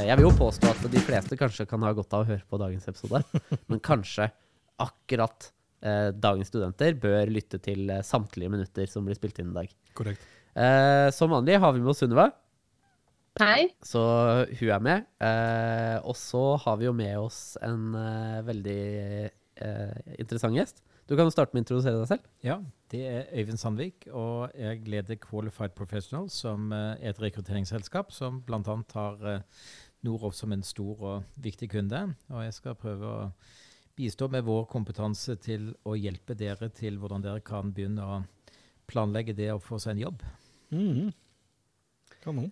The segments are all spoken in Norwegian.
Eh, jeg vil jo påstå at de fleste kanskje kan ha godt av å høre på dagens episode, men kanskje akkurat eh, dagens studenter bør lytte til eh, samtlige minutter som blir spilt inn i dag. Korrekt. Eh, som vanlig har vi med oss Sunniva, Hei. så hun er med. Eh, og så har vi jo med oss en eh, veldig eh, interessant gjest. Du kan jo starte med å introdusere deg selv. Ja, det er Øyvind Sandvik, og jeg leder Qualified Professionals, som eh, er et rekrutteringsselskap som bl.a. har eh, Norov som en stor og viktig kunde. Og jeg skal prøve å bistå med vår kompetanse til å hjelpe dere til hvordan dere kan begynne å planlegge det å få seg en jobb. Mhm. Kanon.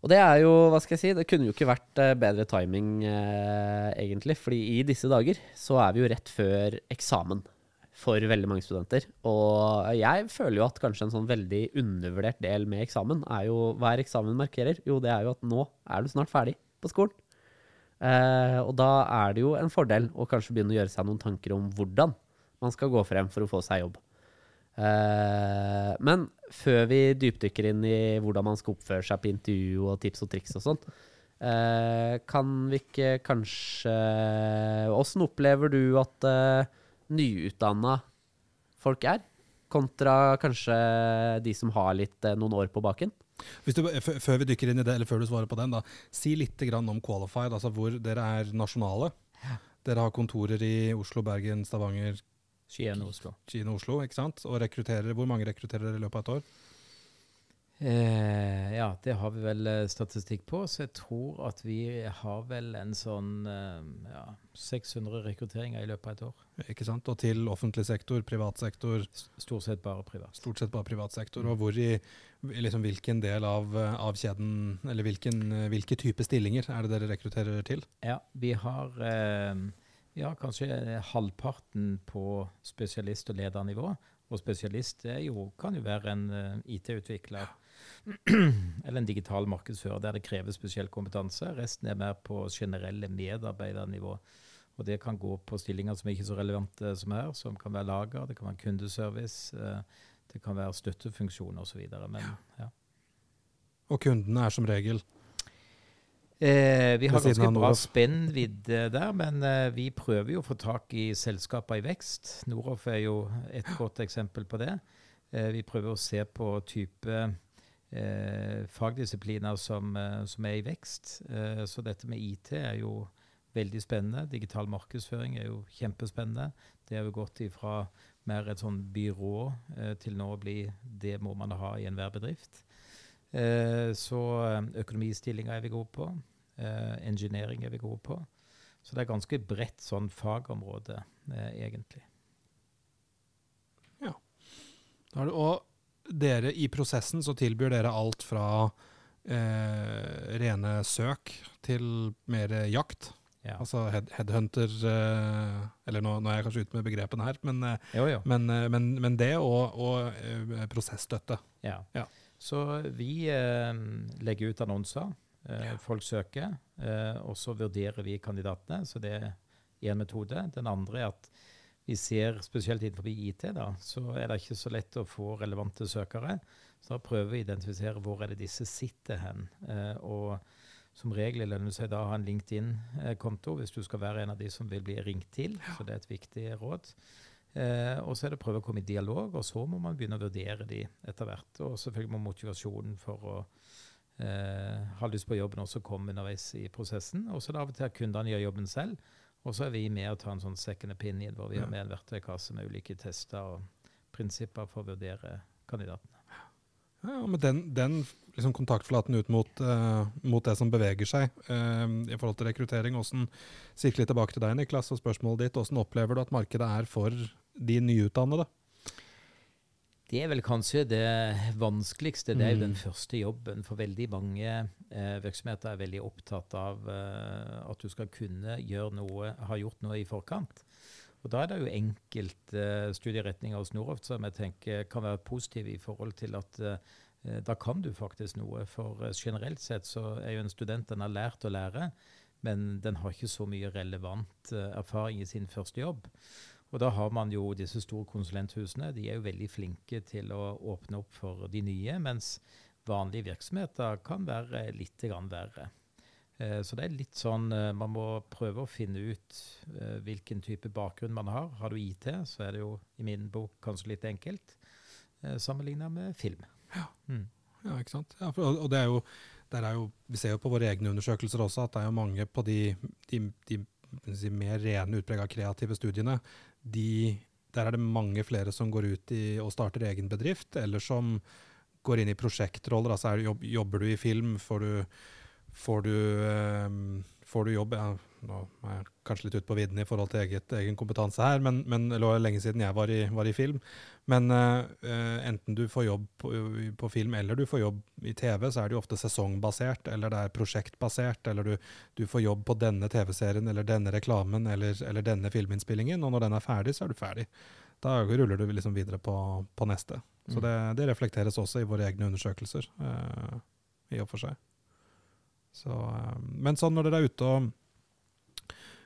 Og det er jo, hva skal jeg si, det kunne jo ikke vært eh, bedre timing, eh, egentlig. Fordi i disse dager så er vi jo rett før eksamen for veldig mange studenter. Og jeg føler jo at kanskje en sånn veldig undervurdert del med eksamen er jo Hva er eksamen markerer? Jo, det er jo at nå er du snart ferdig på skolen. Eh, og da er det jo en fordel å kanskje begynne å gjøre seg noen tanker om hvordan man skal gå frem for å få seg jobb. Eh, men før vi dypdykker inn i hvordan man skal oppføre seg på intervju og tips og triks og sånn, eh, kan vi ikke kanskje Åssen opplever du at eh, nyutdanna folk er, kontra kanskje de som har litt, eh, noen år på baken? Hvis du, før vi dykker inn i det, eller før du svarer på den, da, si litt grann om Qualified, altså hvor dere er nasjonale. Dere har kontorer i Oslo, Bergen, Stavanger, Skien og Oslo. Kina, Oslo, ikke sant? Og rekrutterer, hvor mange rekrutterer dere i løpet av et år? Eh, ja, det har vi vel eh, statistikk på, så jeg tror at vi har vel en sånn eh, ja, 600 rekrutteringer i løpet av et år. Ikke sant? Og til offentlig sektor, privat sektor, Stort sett bare privat. stort sett bare privat sektor. Og hvor i, liksom, hvilken del av, eh, av kjeden, eller hvilken, eh, hvilke type stillinger er det dere rekrutterer til? Ja, vi har, eh, vi har kanskje halvparten på spesialist- og ledernivå. Og spesialist jo, kan jo være en IT-utvikler eller en digital markedsfører der det krever spesiell kompetanse. Resten er mer på generelle medarbeidernivå. Og det kan gå på stillinger som er ikke så relevante som her, som kan være lager, det kan være kundeservice, eh, det kan være støttefunksjon osv. Men ja. Og kundene er som regel Eh, vi har ganske bra spennvidde der, men eh, vi prøver jo å få tak i selskaper i vekst. Noroff er jo et godt eksempel på det. Eh, vi prøver å se på type eh, fagdisipliner som, eh, som er i vekst. Eh, så dette med IT er jo veldig spennende. Digital markedsføring er jo kjempespennende. Det har jo gått ifra mer et sånn byrå eh, til nå å bli det må man ha i enhver bedrift. Eh, så eh, økonomistillinger er vi gode på. Engineering er vi gode på. Så det er ganske bredt sånn fagområde, egentlig. Da er det, og dere i prosessen så tilbyr dere alt fra eh, rene søk til mer jakt. Ja. Altså head, headhunter eh, Eller nå, nå er jeg kanskje ute med begrepene her, men, eh, Jo, jo. men, eh, men, men det og, og eh, prosessstøtte. Ja. Ja. Så vi eh, legger ut annonser. Ja. Folk søker, og så vurderer vi kandidatene. Så det er én metode. Den andre er at vi ser, spesielt innenfor IT, da, så er det ikke så lett å få relevante søkere. Så da prøver vi å identifisere hvor er det disse sitter hen. Eh, og som regel lønner det seg da å ha en LinkedIn-konto hvis du skal være en av de som vil bli ringt til. Så det er et viktig råd. Eh, og så er det å prøve å komme i dialog, og så må man begynne å vurdere de etter hvert. Og selvfølgelig må motivasjonen for å eh, ha lyst på jobben også komme underveis i prosessen. Og så er det av og til at kundene gjør jobben selv. Og så er vi med å ta en sånn second opinion, hvor vi har med en verktøykasse med ulike tester og prinsipper for å vurdere kandidatene. Ja, med den, den liksom kontaktflaten ut mot, uh, mot det som beveger seg uh, i forhold til rekruttering, hvordan, sirkler litt tilbake til deg, Niklas, og spørsmålet ditt, hvordan opplever du at markedet er for de nyutdannede? Det er vel kanskje det vanskeligste. Det er jo den Mm. første jobben. For veldig mange eh, virksomheter er veldig opptatt av eh, at du skal kunne gjøre noe, ha gjort noe i forkant. Og Da er det jo enkelte eh, studieretninger hos Noroft som jeg tenker kan være positive i forhold til at eh, da kan du faktisk noe. For eh, generelt sett så er jo en student den har lært å lære, men den har ikke så mye relevant eh, erfaring i sin første jobb. Og da har man jo disse store konsulenthusene. De er jo veldig flinke til å åpne opp for de nye, mens vanlige virksomheter kan være litt grann verre. Eh, så det er litt sånn eh, Man må prøve å finne ut eh, hvilken type bakgrunn man har. Har du IT, så er det jo i min bok kanskje litt enkelt, sammenligna med film. Ja. Mm. Ja, ikke sant. Ja, for, og det er jo, der er jo, Vi ser jo på våre egne undersøkelser også at det er jo mange på de, de, de mer rene, utprega kreative studiene. De, der er det mange flere som går ut i, og starter egen bedrift, eller som går inn i prosjektroller. altså er, jobb, Jobber du i film, får du Får du, um, får du jobb ja, Nå er jeg kanskje litt ute på vidden i forhold til eget, egen kompetanse her, men, men det var lenge siden jeg var i, var i film. Men uh, enten du får jobb på, på, film eller du får jobb i TV, så er det jo ofte sesongbasert, eller det er prosjektbasert, eller du, du får jobb på denne TV-serien eller denne reklamen eller, eller, denne filminnspillingen, og når den er ferdig, så er du ferdig. Da ruller du liksom videre på, på neste. Så mm. det, det, reflekteres også i våre egne undersøkelser, uh, i og for seg. Så, men sånn når dere er ute og,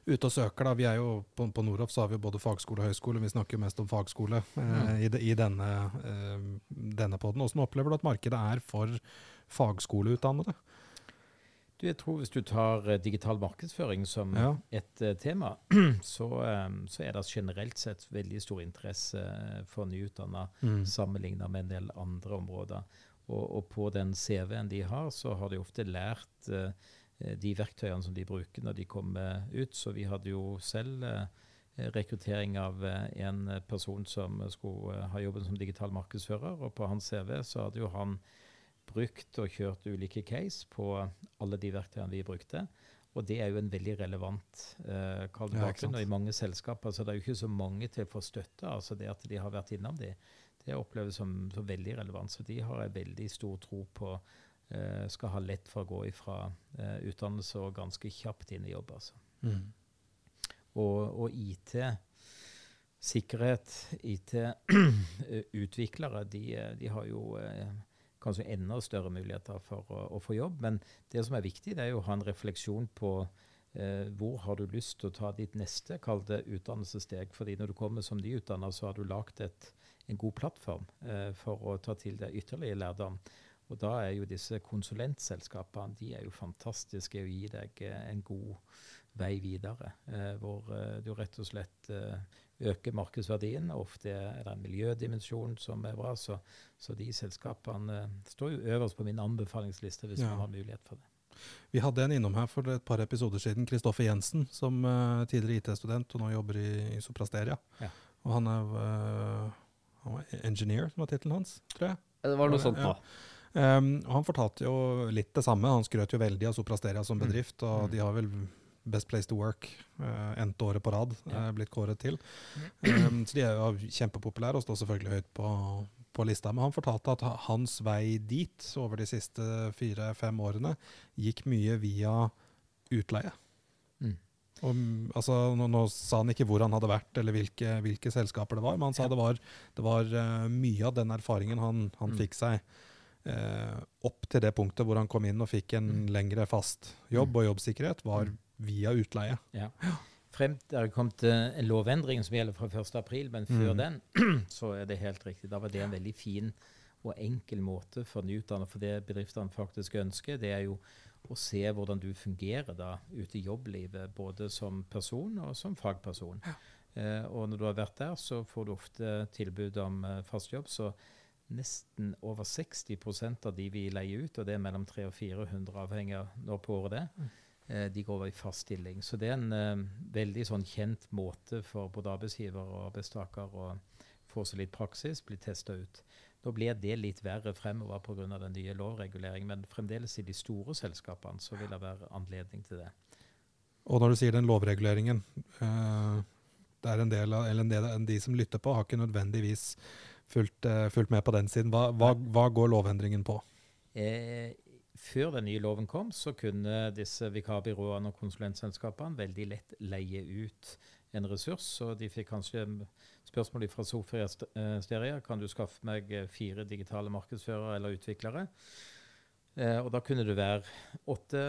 ute og søker, da, vi er jo på, på Nordhoff så har vi jo både fagskole og høyskole, vi snakker jo mest om fagskole eh, mm. i, de, i, denne, eh, denne poden. Hvordan opplever du at markedet er for fagskoleutdannede? Du, jeg tror Hvis du tar uh, digital markedsføring som ja. et uh, tema, så, um, så, er det generelt sett veldig stor interesse for nyutdanna mm. sammenlignet med en del andre områder. Og, og, på den CV-en de har, så har de ofte lært uh, de verktøyene som de bruker når de kommer ut. Så vi hadde jo selv uh, rekruttering av uh, en person som skulle ha jobben som digital markedsfører. Og på hans CV så hadde jo han brukt og kjørt ulike case på alle de verktøyene vi brukte. Og det er jo en veldig relevant uh, bakgrunn. og I mange selskaper så det er jo ikke så mange til å få støtte. altså det at de har vært innom de det oppleves som, som, veldig relevant. Så de har jeg veldig stor tro på skal ha lett for å gå ifra uh, utdannelse og ganske kjapt inn i jobb. altså. Mm. Og, og, IT, sikkerhet, IT-utviklere, de, de, har jo uh, kanskje enda større muligheter for å, å, få jobb. Men det som er viktig, det er jo å ha en refleksjon på Eh, hvor har du lyst til å ta ditt neste kall det utdannelsessteg? Fordi når du kommer som nyutdanna, så har du lagd et en god plattform eh, for å ta til deg ytterligere lærdom. Og da er jo disse konsulentselskapene de er jo fantastiske å gi deg eh, en god vei videre. Eh, hvor eh, du rett og slett eh, øker markedsverdien. Ofte er det en miljødimensjon som er bra. Så, så de selskapene eh, står jo øverst på min anbefalingsliste hvis ja. man har mulighet for det. Vi hadde en innom her for et par episoder siden, Kristoffer Jensen, som tidligere IT-student og nå jobber i, i Soprasteria. Ja. Og han er han var engineer, som var tittelen hans, tror jeg. Det var noe sånt nå. Um, han fortalte jo litt det samme. Han skrøt jo veldig av Soprasteria som mm. bedrift, mm. og de har vel Best Place to Work uh, endte året på rad uh, blitt kåret til. Um, så de er jo kjempepopulære og står selvfølgelig høyt på, på, lista. Men han fortalte at hans vei dit over de siste fire-fem årene gikk mye via utleie. Og, altså, nå, nå, sa han ikke hvor han hadde vært eller hvilke, hvilke selskaper det var, men han sa det var, det var uh, mye av den erfaringen han, han mm. fikk seg uh, opp til det punktet hvor han kom inn og fikk en mm. lengre fast jobb mm. og jobbsikkerhet, var mm. via utleie. Ja. Frem til det kom til en lovendring som gjelder fra 1.4, men før mm. den så er det helt riktig. Da var det en veldig fin og enkel måte for nyutdannede, for det bedriftene faktisk ønsker, det er jo å se hvordan du fungerer da ute i jobblivet, både som person og som fagperson. Ja. Eh, og når du har vært der, så får du ofte tilbud om eh, fast jobb. Så nesten over 60% av de vi leier ut, og det er mellom 300 og 400 avhengig av når på året det mm. eh, de går over i fast stilling. Så det er en eh, veldig sånn kjent måte for både arbeidsgiver og arbeidstaker å få seg litt praksis, bli testa ut. Nå blir det litt verre fremover pga. den nye lovreguleringen, men fremdeles i de store selskapene så vil det være anledning til det. Og når du sier den lovreguleringen, uh, det er en del av, eller en del av de som lytter på, har ikke nødvendigvis fulgt, uh, fulgt med på den siden. Hva, hva, hva går lovendringen på? Eh, før den nye loven kom, så kunne disse vikarbyråene og konsulentselskapene veldig lett leie ut en ressurs. Og de fikk kanskje spørsmål fra Sofia eh, Steria kan du skaffe meg eh, fire digitale markedsførere eller utviklere. Eh, og da kunne det være åtte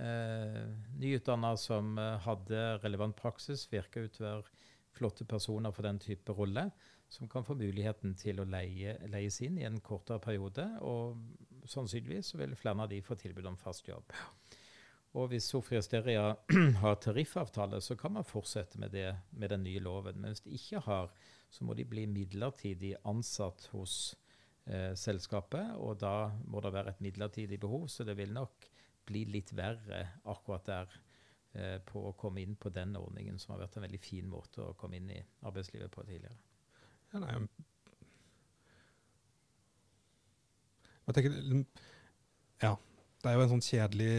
eh, nyutdanna som eh, hadde relevant praksis, virka ut å være flotte personer for den type rolle, som kan få muligheten til å leie, leies inn i en kortere periode. Og sannsynligvis så vil flere av de få tilbud om fast jobb. Og hvis Sofia Steria har tariffavtale, så kan man fortsette med det med den nye loven. Men hvis de ikke har, så må de bli midlertidig ansatt hos eh, selskapet. Og da må det være et midlertidig behov, så det vil nok bli litt verre akkurat der eh, på å komme inn på den ordningen, som har vært en veldig fin måte å komme inn i arbeidslivet på tidligere. Ja, nei, jeg tenker, ja, det er jo en sånn kjedelig,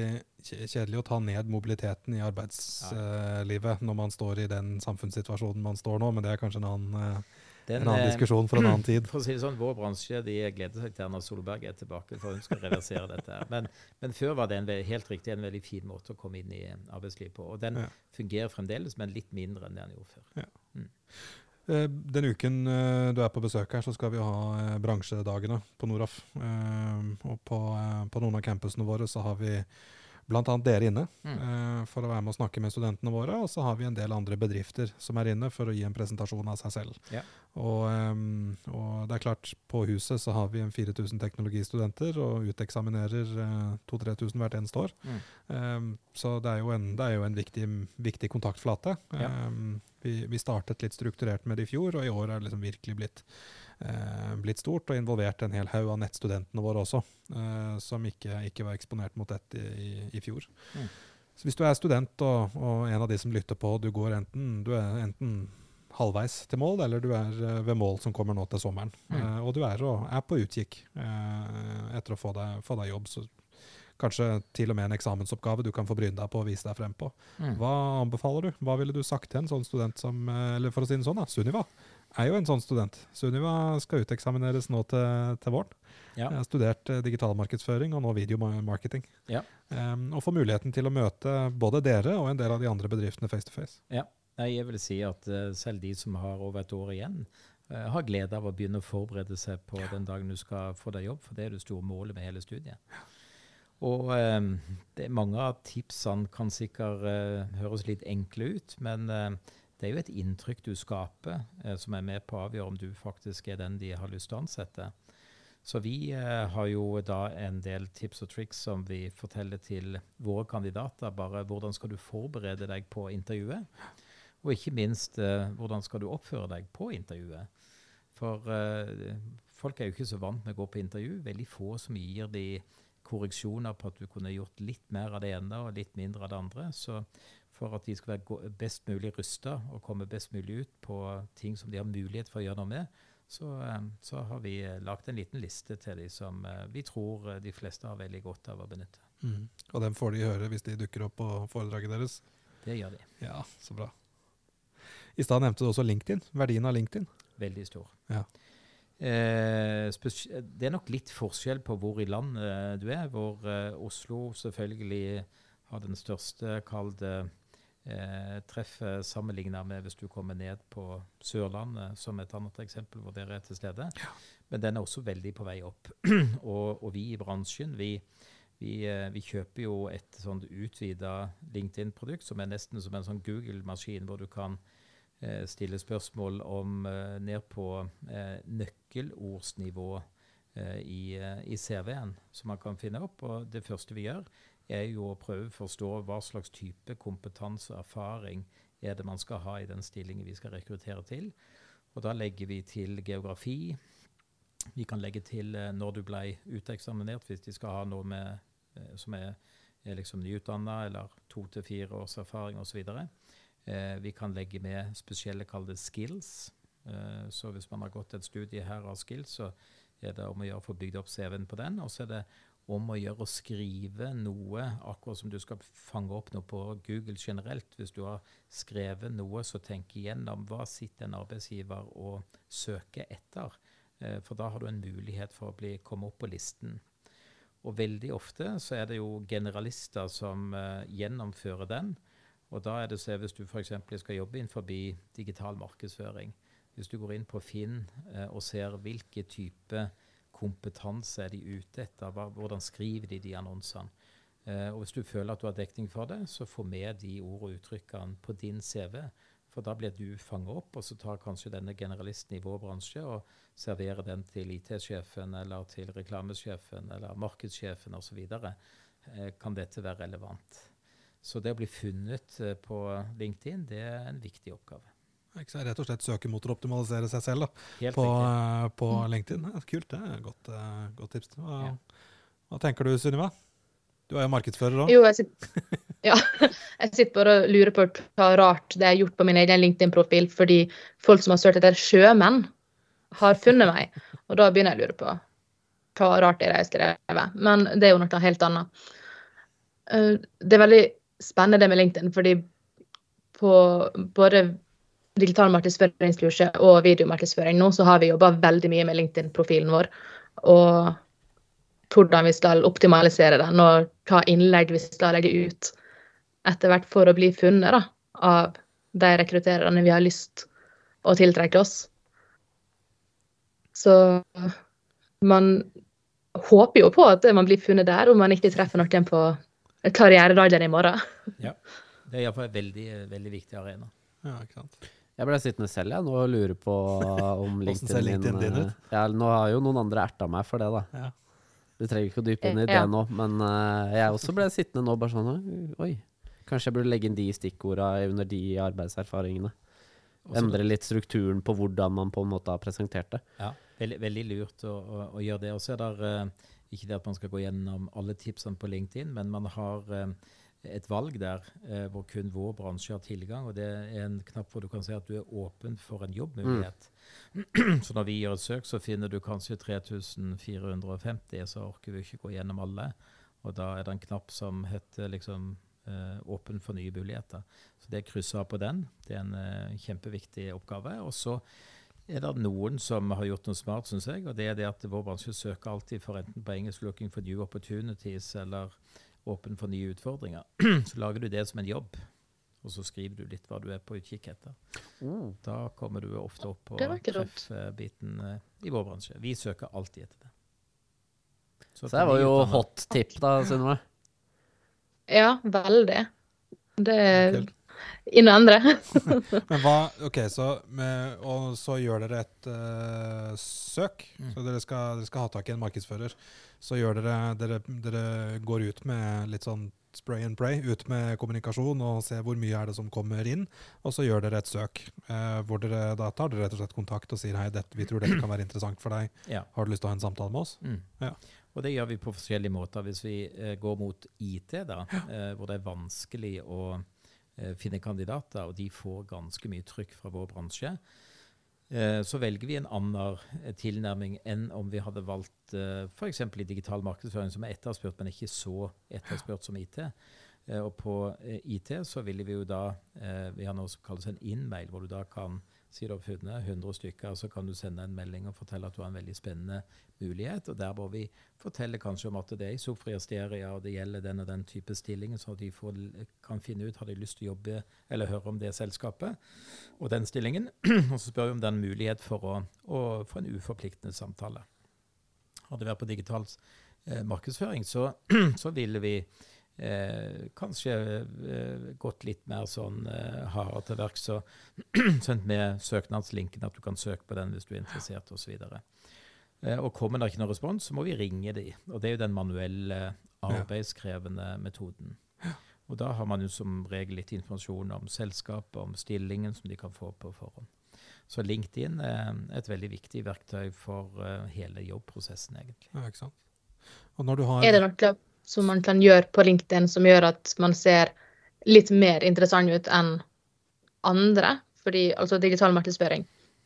kjedelig å ta ned mobiliteten i arbeidslivet når man står i den samfunnssituasjonen man står nå, men det er kanskje en annen, eh, Den, en annen eh, diskusjon for en annen tid. For å si det sånn, Vår bransje de gleder seg til Erna Solberg er tilbake, for hun skal reversere dette. her. Men, men før var det en, helt riktig en veldig fin måte å komme inn i arbeidslivet på. Og den Ja. fungerer fremdeles, men litt mindre enn det den gjorde før. Eh, Den uken eh, du er på besøk her, så skal vi ha eh, bransjedagene på Noraf. Eh, Og på, eh, på noen av campusene våre så har vi bl.a. dere inne Mm. eh, for å være med og snakke med studentene våre. Og så har vi en del andre bedrifter som er inne for å gi en presentasjon av seg selv. Ja. Og, um, og det er klart, på huset så har vi en 4000 teknologistudenter og uteksaminerer uh, 2000-3000 hvert eneste år. Mm. Um, så det er jo en, det er jo en viktig, viktig kontaktflate. Ja. Um, vi, vi startet litt strukturert med det i fjor, og i år er det liksom virkelig blitt, eh, blitt stort og involvert en hel haug av nettstudentene våre også, eh, som ikke, ikke var eksponert mot dette i, i fjor. Mm. Så hvis du er student og, og en av de som lytter på, du går enten, du er enten halvveis til mål, eller du er eh, ved mål som kommer nå til sommeren. Mm. Eh, og du er, og, er på utkikk eh, etter å få deg, få deg jobb, så kanskje til og med en eksamensoppgave du kan få bryne deg på og vise deg frem på. Mm. Hva anbefaler du? Hva ville du sagt til en sånn student som eh, Eller for å si det sånn, da, Sunniva er jo en sånn student. Sunniva skal uteksamineres nå til, til våren. Ja. Jeg har studert eh, digitalmarkedsføring og nå videomarketing. Ja. Um, og får muligheten til å møte både dere og en del av de andre bedriftene face to face. Ja. jeg vil si at eh, selv de som har over et år igjen, eh, har glede av å begynne å forberede seg på den dagen du skal få deg jobb, for det er det store målet med hele studiet. Og eh, det, mange av tipsene kan sikkert uh, høres litt enkle ut, men eh, det er jo et inntrykk du skaper eh, som er med på å avgjøre om du faktisk er den de har lyst til å ansette. Så vi eh, har jo da en del tips og triks som vi forteller til våre kandidater. Bare hvordan skal du forberede deg på intervjuet? Og ikke minst eh, hvordan skal du oppføre deg på intervjuet? For eh, folk er jo ikke så vant med å gå på intervju. Veldig få som gir de korreksjoner på at du kunne gjort litt mer av det ene og litt mindre av det andre. Så for at de skal være best mulig rusta og komme best mulig ut på ting som de har mulighet for å gjøre noe med, så, eh, så har vi eh, lagt en liten liste til de som eh, vi tror eh, de fleste har veldig godt av å benytte. Og den får de høre hvis de dukker opp på foredraget deres. Det gjør de. Ja, så bra. I stad nevnte du også LinkedIn. Verdien av LinkedIn. Veldig stor. Ja. Eh, det er nok litt forskjell på hvor i landet du er. Hvor eh, Oslo selvfølgelig har den største, kall det, eh, treffet sammenligna med hvis du kommer ned på Sørlandet, som et annet eksempel hvor dere er til stede. Men den er også veldig på vei opp. og, og vi i bransjen, vi, vi, eh, vi kjøper jo et sånt utvida LinkedIn-produkt som er nesten som en sånn Google-maskin, hvor du kan eh, stille spørsmål om eh, ned på eh, nøkkelordsnivå eh, i, eh, i CV-en som man kan finne opp. Og det første vi gjør, er jo å prøve å forstå hva slags type kompetanse og erfaring er det man skal ha i den stillingen vi skal rekruttere til. Og da legger vi til geografi. Vi kan legge til eh, når du ble uteksaminert, hvis de skal ha noe med, eh, som er, er liksom nyutdanna eller to til fire års erfaring osv. Eh, vi kan legge med spesielle kalde skills. Eh, så hvis man har gått et studie her av skills, så er det om å gjøre å få bygd opp CV-en på den. Og så er det om å gjøre å skrive noe, akkurat som du skal fange opp noe på Google generelt. Hvis du har skrevet noe, så tenk igjennom hva sitter en arbeidsgiver og søker etter. Eh, For da har du en mulighet for å bli, komme opp på listen. Og veldig ofte så er det jo generalister som eh, gjennomfører den. Og da er det så hvis du f.eks. skal jobbe innenfor digital markedsføring. Hvis du går inn på Finn eh, og ser hvilke type kompetanse er de ute etter, hvordan skriver de de annonsene. Eh, og hvis du føler at du har dekning for det, så få med de ord og uttrykkene på din CV. For da blir du fanget opp, og så tar kanskje denne generalisten i vår bransje og serverer den til IT-sjefen eller til reklamesjefen eller markedssjefen osv. Eh, kan dette være relevant? Så det å bli funnet eh, på LinkedIn, det er en viktig oppgave. Ikke sant? Rett og slett søkemotoroptimalisere seg selv da, Helt på, eh, på LinkedIn. Ja, kult, det er et godt, eh, godt tips. Hva, Ja. hva tenker du, Sunniva? Du er jo markedsfører òg. Jo, jeg sitter, ja, jeg sitter bare og lurer på hva rart det er gjort på min egen LinkedIn-profil, fordi folk som har søkt etter sjømenn, har funnet meg. Og da begynner jeg å lure på hva rart det er jeg har skrevet. Men det er jo noe helt annet. Eh, Det er veldig spennende det med LinkedIn, fordi på både digital markedsføringskurset og videomarkedsføring nå, så har vi jobba veldig mye med LinkedIn-profilen vår. Og hvordan vi skal optimalisere den, og hva innlegg vi skal legge ut etter hvert for å bli funnet da, av de rekruttererne vi har lyst å tiltrekke oss. Så man håper jo på at man blir funnet der, om man ikke treffer noen på karrieredagen i morgen. Det er iallfall en veldig, veldig viktig arena. Ja, ikke sant? Jeg ble sittende selv jeg, nå og lure på om LinkedIn, din eh, ja, Nå har jo noen andre erta meg for det, da. Ja. Du trenger ikke å dype inn i Ja. det nå, men uh, jeg også ble sittende nå bare sånn Oi, kanskje jeg burde legge inn de stikkorda under de arbeidserfaringene. Også- Endre litt strukturen på hvordan man på en måte har presentert det. Ja, veldig, veldig lurt å, å, å gjøre det. Og så er det uh, ikke det at man skal gå gjennom alle tipsene på LinkedIn, men man har eh, et valg der eh, hvor kun vår bransje har tilgang. Og det er en knapp hvor du kan si at du er åpen for en jobbmulighet. så når vi gjør et søk, så finner du kanskje 3450, så orker vi ikke gå gjennom alle. Og da er det en knapp som heter liksom eh, åpen for nye muligheter. Så det krysser av på den. Det er en eh, kjempeviktig oppgave. Og så er det noen som har gjort noe smart, syns jeg. Og det er det at vår bransje søker alltid for enten på engelsk 'looking for new opportunities' eller 'åpen for nye utfordringer'. Så lager du det som en jobb, og så skriver du litt hva du er på utkikk etter. Da kommer du ofte opp på treffbiten eh, i vår bransje. Vi søker alltid etter det. Så det var jo hot tip, da, Sunniva. Ja, veldig. Det er Kult. inn og endre. Men hva, ok, så med, Og så gjør dere et uh, søk. Mm. Så dere skal, dere skal ha tak i en markedsfører. Så gjør dere, dere Dere går ut med litt sånn spray and pray, ut med kommunikasjon og ser hvor mye er det som kommer inn. Og så gjør dere et søk. eh, hvor dere, Da tar dere rett og slett kontakt og sier hei, dette, vi tror dette kan være interessant for deg. Ja. Har du lyst til å ha en samtale med oss? Mm. Ja. Og det gjør vi på forskjellige måter. Hvis vi eh, går mot IT, da, eh, hvor det er vanskelig å eh, finne kandidater, og de får ganske mye trykk fra vår bransje, så velger vi en annen eh, tilnærming enn om vi hadde valgt eh, f.eks. i digital markedsføring, som er etterspurt, men ikke så etterspurt som IT. Eh, og på eh, IT så ville vi jo da eh, Vi har noe som kalles en in-mail, hvor du da kan si du har funnet 100 stykker, så kan du sende en melding og fortelle at du har en veldig spennende mulighet. Og der må vi fortelle kanskje om at det er i Sofria Steria, og det gjelder den og den type stilling, så de får, kan finne ut har de lyst til å jobbe eller høre om det selskapet og den stillingen. og så spør vi om det er en mulighet for å, å få en uforpliktende samtale. Hadde det vært på digital eh, markedsføring, så, så ville vi Eh, kanskje eh, gått litt mer sånn eh, hardere til verks og sendt med søknadslinken at du kan søke på den hvis du er interessert osv. Eh, og kommer det ikke noen respons, så må vi ringe de. Og det er jo den manuelle, arbeidskrevende metoden. Og da har man jo som regel litt informasjon om selskapet, om stillingen som de kan få på forhånd. Så LinkedIn er et veldig viktig verktøy for eh, hele jobbprosessen, egentlig. Ja, ikke sant? Og når du har Er det noe som man kan gjøre på LinkedIn som gjør at man ser litt mer interessant ut enn andre? Fordi altså digital markedsføring,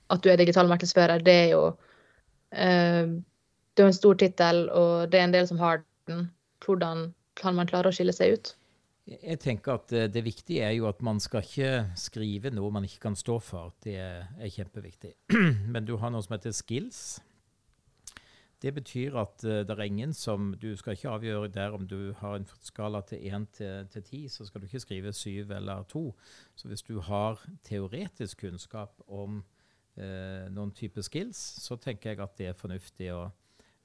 at du er digital markedsfører, det er jo eh, Det er en stor tittel, og det er en del som har den. Hvordan kan man klare å skille seg ut? Jeg tenker at eh, Det viktige er jo at man skal ikke skrive noe man ikke kan stå for. Det er kjempeviktig. Men du har noe som heter skills. Det betyr at uh, det er ingen som Du skal ikke avgjøre der om du har en skala til 1 til, til 10, så skal du ikke skrive 7 eller 2. Så hvis du har teoretisk kunnskap om uh, noen type skills, så tenker jeg at det er fornuftig å,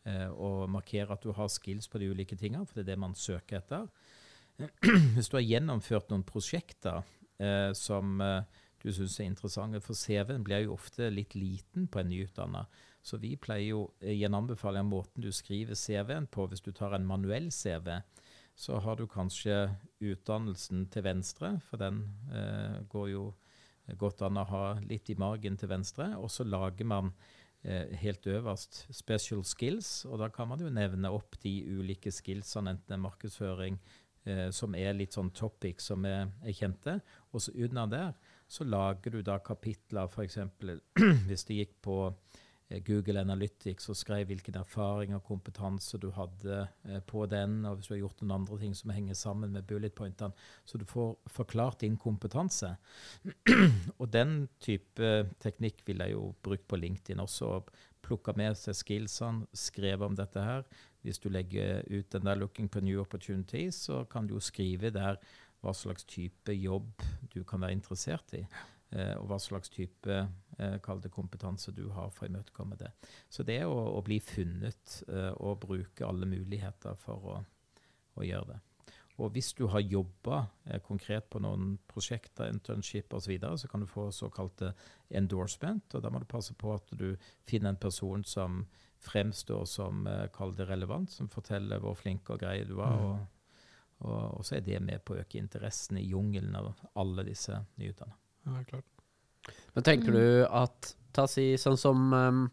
uh, å markere at du har skills på de ulike tingene, for det er det man søker etter. Hvis du har gjennomført noen prosjekter som du syns er interessante, for CV-en blir jo ofte litt liten på en nyutdanna. Så vi pleier jo eh, i en anbefaling måten du skriver CV-en på, hvis du tar en manuell CV, så har du kanskje utdannelsen til venstre, for den eh, går jo godt an å ha litt i margen til venstre. Og så lager man eh, helt øverst special skills, og da kan man jo nevne opp de ulike skillsene, enten det er markedsføring, eh, som er litt sånn topic som er, er kjente. Og så under der så lager du da kapitler, f.eks. hvis det gikk på Eh, Google Analytics og skrev hvilken erfaring og kompetanse du hadde eh, på den, og hvis du har gjort noen andre ting som henger sammen med bullet pointene. Så du får forklart din kompetanse. og den type teknikk vil jeg jo bruke på LinkedIn også. Plukka med seg skillsene, skrive om dette her. Hvis du legger ut den der 'Looking for new opportunities', så kan du jo skrive der hva slags type jobb du kan være interessert i. Eh, og hva slags type eh, kompetanse du har for å imøtekomme det. Så det å, å bli funnet eh, og bruke alle muligheter for å, å, gjøre det. Og hvis du har jobba eh, konkret på noen prosjekter, internship osv., så, videre, så kan du få såkalte endorsement. og Da må du passe på at du finner en person som fremstår som eh, kall det relevant, som forteller hvor flink og grei du var. Mm. Og, og, og, så er det med på å øke interessen i jungelen av alle disse nyutdannede. Ja, klart. Men tenker du at Ta si sånn som um,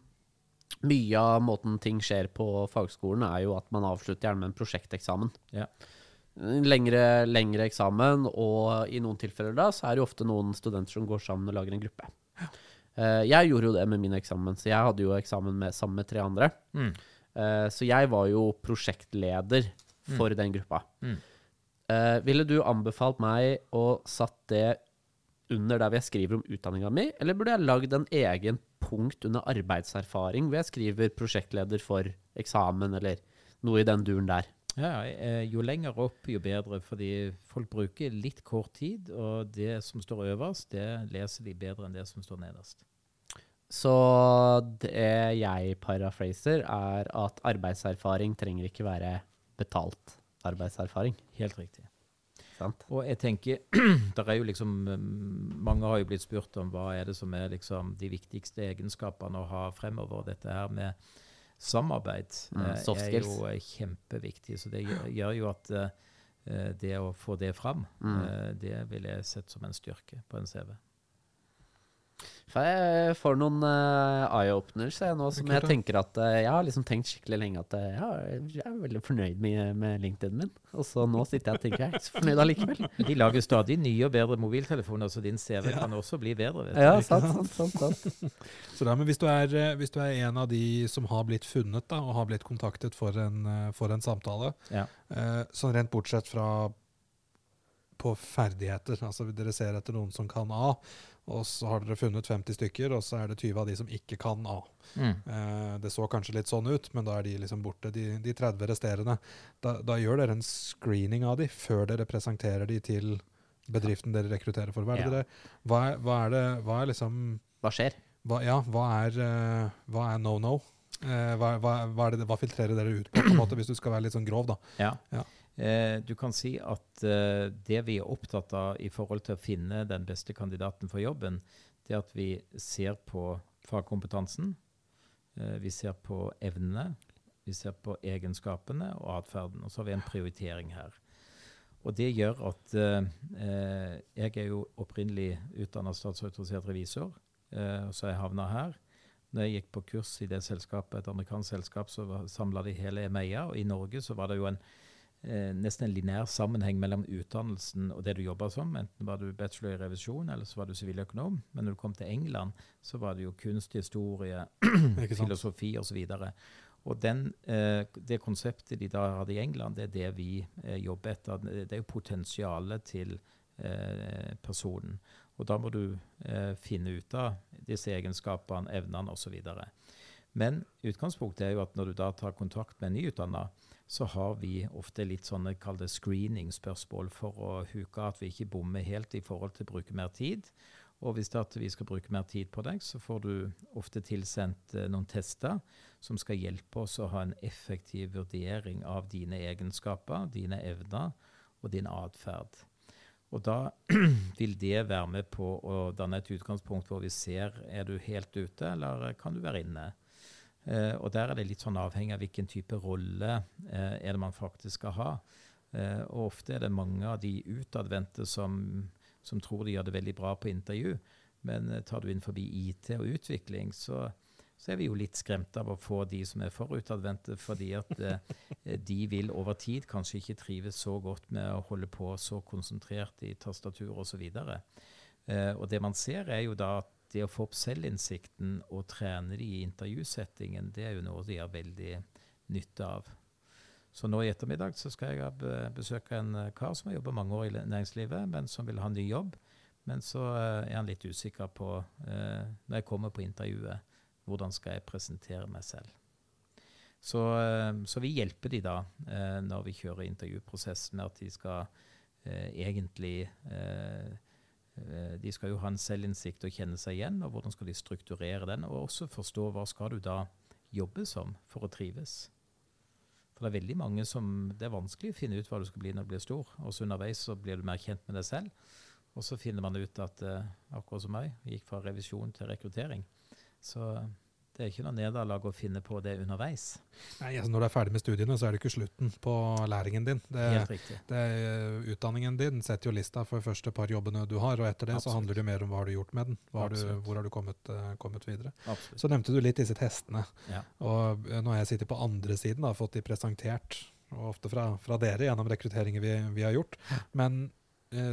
Mye av måten ting skjer på fagskolen, er jo at man avslutter gjerne med en prosjekteksamen. Ja. Lengre, lengre, eksamen, og i noen tilfeller da, så er det jo ofte noen studenter som går sammen og lager en gruppe. Uh, jeg gjorde jo det med min eksamen, så jeg hadde jo eksamen med, sammen med tre andre. Mm. Uh, så jeg var jo prosjektleder for mm. den gruppa. Mm. Uh, ville du anbefalt meg å satt det under der hvor jeg skriver om utdanninga mi, eller burde jeg lagd en egen punkt under arbeidserfaring hvor jeg skriver prosjektleder for eksamen, eller noe i den duren der? Ja, eh, Jo lenger opp, jo bedre, fordi folk bruker litt kort tid, og det som står øverst, det leser de bedre enn det som står nederst. Så det jeg paraphraser, er at arbeidserfaring trenger ikke være betalt arbeidserfaring. Helt riktig. Sant? Og jeg tenker, der er jo liksom, Mange har jo blitt spurt om hva er det som er liksom de viktigste egenskapene å ha fremover. Dette her med samarbeid mm, eh, er jo eh, kjempeviktig. Så det gjør jo at uh, det å få det fram, mm. det vil jeg sette som en styrke på en CV. For jeg får noen uh, eye-openers nå som jeg tenker at uh, Jeg har liksom tenkt skikkelig lenge at uh, ja, jeg er veldig fornøyd med, med LinkedIn min. Og så nå sitter jeg og tenker jeg er ikke så fornøyd allikevel. De lager stadig nye og bedre mobiltelefoner, så din CV ja. kan også bli bedre. Vet. Ja, sant, sant, sant, sant. så da, men hvis du, er, hvis du, er, en av de som har blitt funnet da, og har blitt kontaktet for en, for en samtale, ja. sånn rent bortsett fra på ferdigheter. Altså Dere ser etter noen som kan A, og så har dere funnet 50 stykker, og så er det 20 av de som ikke kan A. Mm. Eh, det så kanskje litt sånn ut, men da er de liksom borte, de, de 30 resterende. Da, da, gjør dere en screening av de før dere presenterer de til bedriften dere rekrutterer for. Hva er, ja. dere, hva er, hva er det Hva er liksom Hva skjer? Hva, ja, hva er, hva er no no? Hva, hva, hva, det, hva, filtrerer dere ut på, på en måte, hvis du skal være litt sånn grov, da? Ja. ja. Eh, du kan si at eh, det vi er opptatt av i forhold til å finne den beste kandidaten for jobben, det er at vi ser på fagkompetansen, eh, vi ser på evnene, vi ser på egenskapene og atferden. Og så har vi en prioritering her. Og det gjør at eh, jeg er jo opprinnelig utdanna statsautorisert revisor, eh, så jeg havna her. Når jeg gikk på kurs i det selskapet, et amerikansk selskap, så samla de hele EMEA. Og i Norge så var det jo en eh, nesten en lineær sammenheng mellom utdannelsen og det du jobba som. Enten var du bachelor i revisjon, eller så var du siviløkonom. Men når du kom til England, så var det jo kunst, historie, filosofi osv. Og, den, eh, det konseptet de da hadde i England, det er det vi eh, jobber etter. Det er jo potensialet til eh, personen. Og da må du eh, finne ut av disse egenskapene, evnene osv. Men utgangspunktet er jo at når du da tar kontakt med en nyutdanna, så har vi ofte litt sånne kall screening-spørsmål for å huke at vi ikke bommer helt i forhold til å bruke mer tid. Og hvis det at vi skal bruke mer tid på deg, så får du ofte tilsendt eh, noen tester som skal hjelpe oss å ha en effektiv vurdering av dine egenskaper, dine evner og din atferd. Og da vil det være med på å danne et utgangspunkt hvor vi ser er du helt ute, eller kan du være inne. Uh, og der er det litt sånn avhengig av hvilken type rolle eh, er det man faktisk skal ha. Eh, og ofte er det mange av de utadvendte som, som tror de gjør det veldig bra på intervju. Men eh, tar du inn forbi IT og utvikling, så, så, er vi jo litt skremt av å få de som er for utadvendte, fordi at eh, de vil over tid kanskje ikke trives så godt med å holde på så konsentrert i tastatur osv. Eh, og det man ser, er jo da at det å få opp selvinnsikten og trene de i intervjusettingen, det er jo noe de har veldig nytte av. Så nå i ettermiddag så skal jeg besøke en kar som har jobba mange år i næringslivet, men som vil ha ny jobb. Men så eh, er han litt usikker på, eh, når jeg kommer på intervjuet, hvordan skal jeg presentere meg selv. Så, eh, så vi hjelper de da når vi kjører intervjuprosessen med at de skal egentlig De skal jo ha en selvinnsikt og kjenne seg igjen, og hvordan skal de strukturere den, og også forstå hva skal du da jobbe som for å trives. For det er veldig mange som Det er vanskelig å finne ut hva du skal bli når du blir stor. Også underveis så blir du mer kjent med deg selv. Og så finner man ut at eh, akkurat som meg, gikk fra revisjon til rekruttering. Så det er ikke noe nederlag å finne på det underveis. Nei, altså Når du er ferdig med studiene, så er det ikke slutten på læringen din. Det, Helt riktig. Det, utdanningen din setter jo lista for de første par jobbene du har, og etter det Absolutt. så handler det mer om hva har du gjort med den. Har du, hvor har du kommet, uh, kommet videre. Absolutt. Så nevnte du litt disse testene. Ja. Og uh, nå har jeg sittet på andre siden og fått de presentert, og ofte fra, fra dere gjennom rekrutteringer vi, vi har gjort. Men Eh,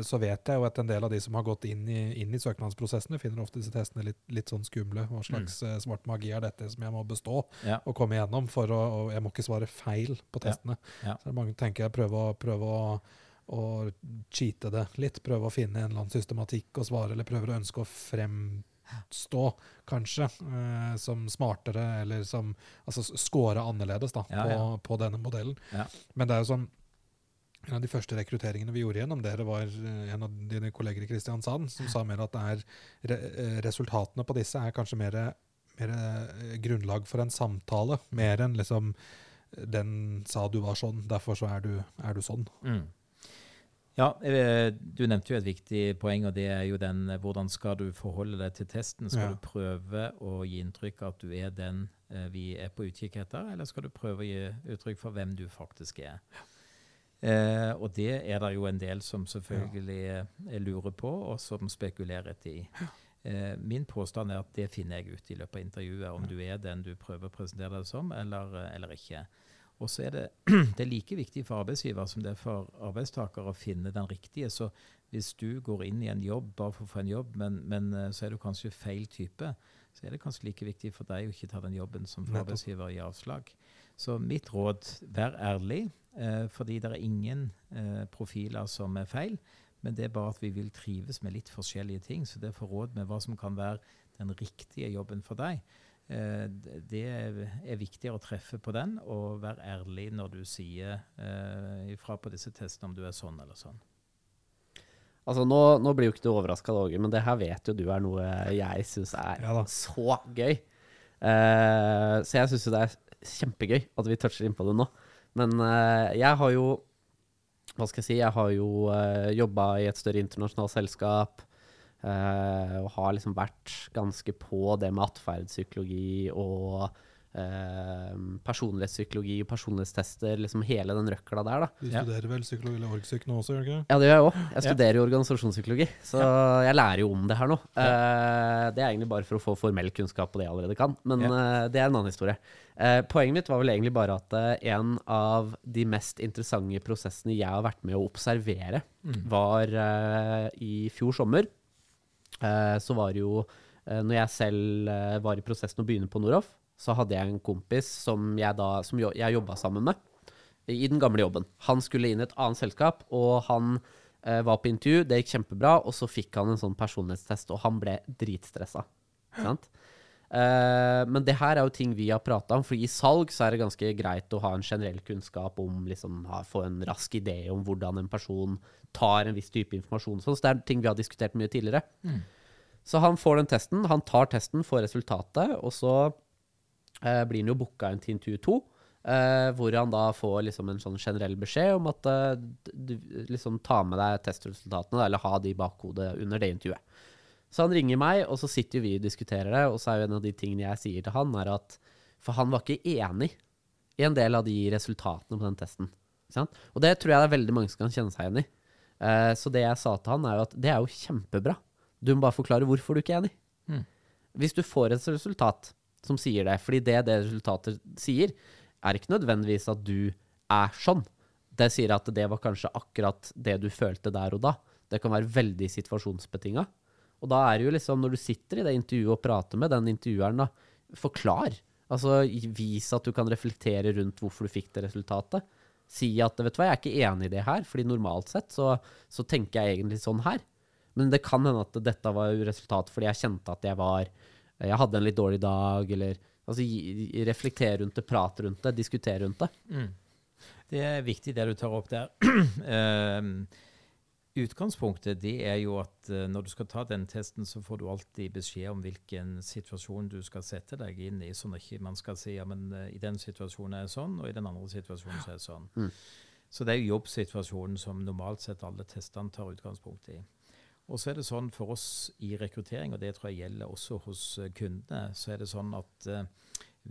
så vet jeg jo at en del av de som har gått inn i, inn i søknadsprosessene, finner ofte disse testene litt, litt sånn skumle. Hva slags mm. svart magi er dette som jeg må bestå ja. og komme igjennom? For å, og jeg må ikke svare feil på testene. Ja. Ja. Så mange tenker jeg prøver å, å, å cheate det litt. Prøve å finne en eller annen systematikk å svare, eller prøver å ønske å fremstå, kanskje, eh, som smartere, eller som Altså score annerledes da, på, på, denne modellen. Men det er jo sånn en av de første rekrutteringene vi gjorde gjennom dere, var eh, en av dine kolleger i Kristiansand som sa mer at er, eh, resultatene på disse er kanskje mer, mer, eh, grunnlag for en samtale, mer enn liksom den sa du var sånn, derfor så er du, er du sånn. Mm. Ja, du nevnte jo et viktig poeng, og det er jo den hvordan skal du forholde deg til testen? Skal ja. du prøve å gi inntrykk av at du er den vi er på utkikk etter, eller skal du prøve å gi uttrykk for hvem du faktisk er? Ja. Eh, og det er det jo en del som selvfølgelig ja. Eh, lurer på, og som spekulerer etter i. Eh, min påstand er at det finner jeg ut i løpet av intervjuet, om du er den du prøver å presentere deg som, eller, eh, eller ikke. Og så er det, det er like viktig for arbeidsgiver som det er for arbeidstaker å finne den riktige. Så hvis du går inn i en jobb bare for å få en jobb, men, men så er du kanskje feil type, så er det kanskje like viktig for deg å ikke ta den jobben som for arbeidsgiver i avslag. Så mitt råd, vær ærlig. Eh, fordi det er ingen eh, profiler som er feil. Men det er bare at vi vil trives med litt forskjellige ting. Så det å få råd med hva som kan være den riktige jobben for deg, eh, det er viktigere å treffe på den og være ærlig når du sier eh, ifra på disse testene om du er sånn eller sånn. Altså, nå, nå blir jo ikke du overraska, Åge, men det her vet jo du er noe jeg syns er ja så gøy. Uh, så jeg syns jo det er kjempegøy at vi toucher inn på det nå. Men uh, jeg har jo Hva skal jeg si? Jeg har jo uh, eh, jobba i et større internasjonalt selskap. Uh, og har liksom vært ganske på det med atferdspsykologi og Eh, personlighetspsykologi og personlighetstester, liksom hele den røkla der. da. Du studerer ja. vel psykologi eller orgpsyk nå også, gjør du ikke? Ja, det gjør jeg òg. Jeg studerer jo organisasjonspsykologi, så ja. jeg lærer jo om det her nå. Eh, det er egentlig bare for å få formell kunnskap på det jeg allerede kan, men eh, det er en annen historie. Eh, poenget mitt var vel egentlig bare at eh, en av de mest interessante prosessene jeg har vært med å observere, mm. var eh, i fjor sommer. så var det jo når jeg selv var i prosessen å begynne på Noroff, så hadde jeg en kompis som jeg, da, som jeg jobba sammen med i den gamle jobben. Han skulle inn i et annet selskap, og han eh, var på intervju. Det gikk kjempebra, og så fikk han en sånn personlighetstest, og han ble dritstressa. Sant? Eh, men det her er jo ting vi har prata om, for i salg så er det ganske greit å ha en generell kunnskap om liksom, ha, Få en rask idé om hvordan en person tar en viss type informasjon. Så det er ting vi har diskutert mye tidligere. Mm. Så han får den testen, han tar testen, får resultatet, og så eh, blir han jo booka inn til intervju to. Eh, hvor han da får liksom en sånn generell beskjed om at eh, du liksom tar med deg testresultatene, eller ha de i bakhodet under det intervjuet. Så han ringer meg, og så sitter vi og diskuterer det, og så er jo en av de tingene jeg sier til han, er at For han var ikke enig i en del av de resultatene på den testen. Sant? Og det tror jeg det er veldig mange som kan kjenne seg igjen i. Eh, så det jeg sa til han, er jo at det er jo kjempebra. Du må bare forklare hvorfor du ikke er enig. Mm. Hvis du får et resultat som sier det, fordi det det resultatet sier, er ikke nødvendigvis at du er sånn. Det sier at det var kanskje akkurat det du følte der og da. Det kan være veldig situasjonsbetinga. Og da er det jo liksom, når du sitter i det intervjuet og prater med den intervjueren, da, forklar. Altså vis at du kan reflektere rundt hvorfor du fikk det resultatet. Si at vet du hva, jeg er ikke enig i det her, fordi normalt sett så, så tenker jeg egentlig sånn her. Men det kan hende at dette var resultatet fordi jeg kjente at jeg var Jeg hadde en litt dårlig dag, eller Altså reflektere rundt det, prate rundt det, diskutere rundt det. Mm. Det er viktig det du tar opp der. Ehm, utgangspunktet det er jo at uh, når du skal ta den testen, så får du alltid beskjed om hvilken situasjon du skal sette deg inn i, sånn at ikke man skal si ja, men uh, i den situasjonen er det sånn, og i den andre situasjonen så er det sånn. Mm. Så det er jo jobbsituasjonen som normalt sett alle testene tar utgangspunkt i. Og så er det sånn for oss i rekruttering, og det tror jeg gjelder også hos eh, kundene, så er det sånn at eh,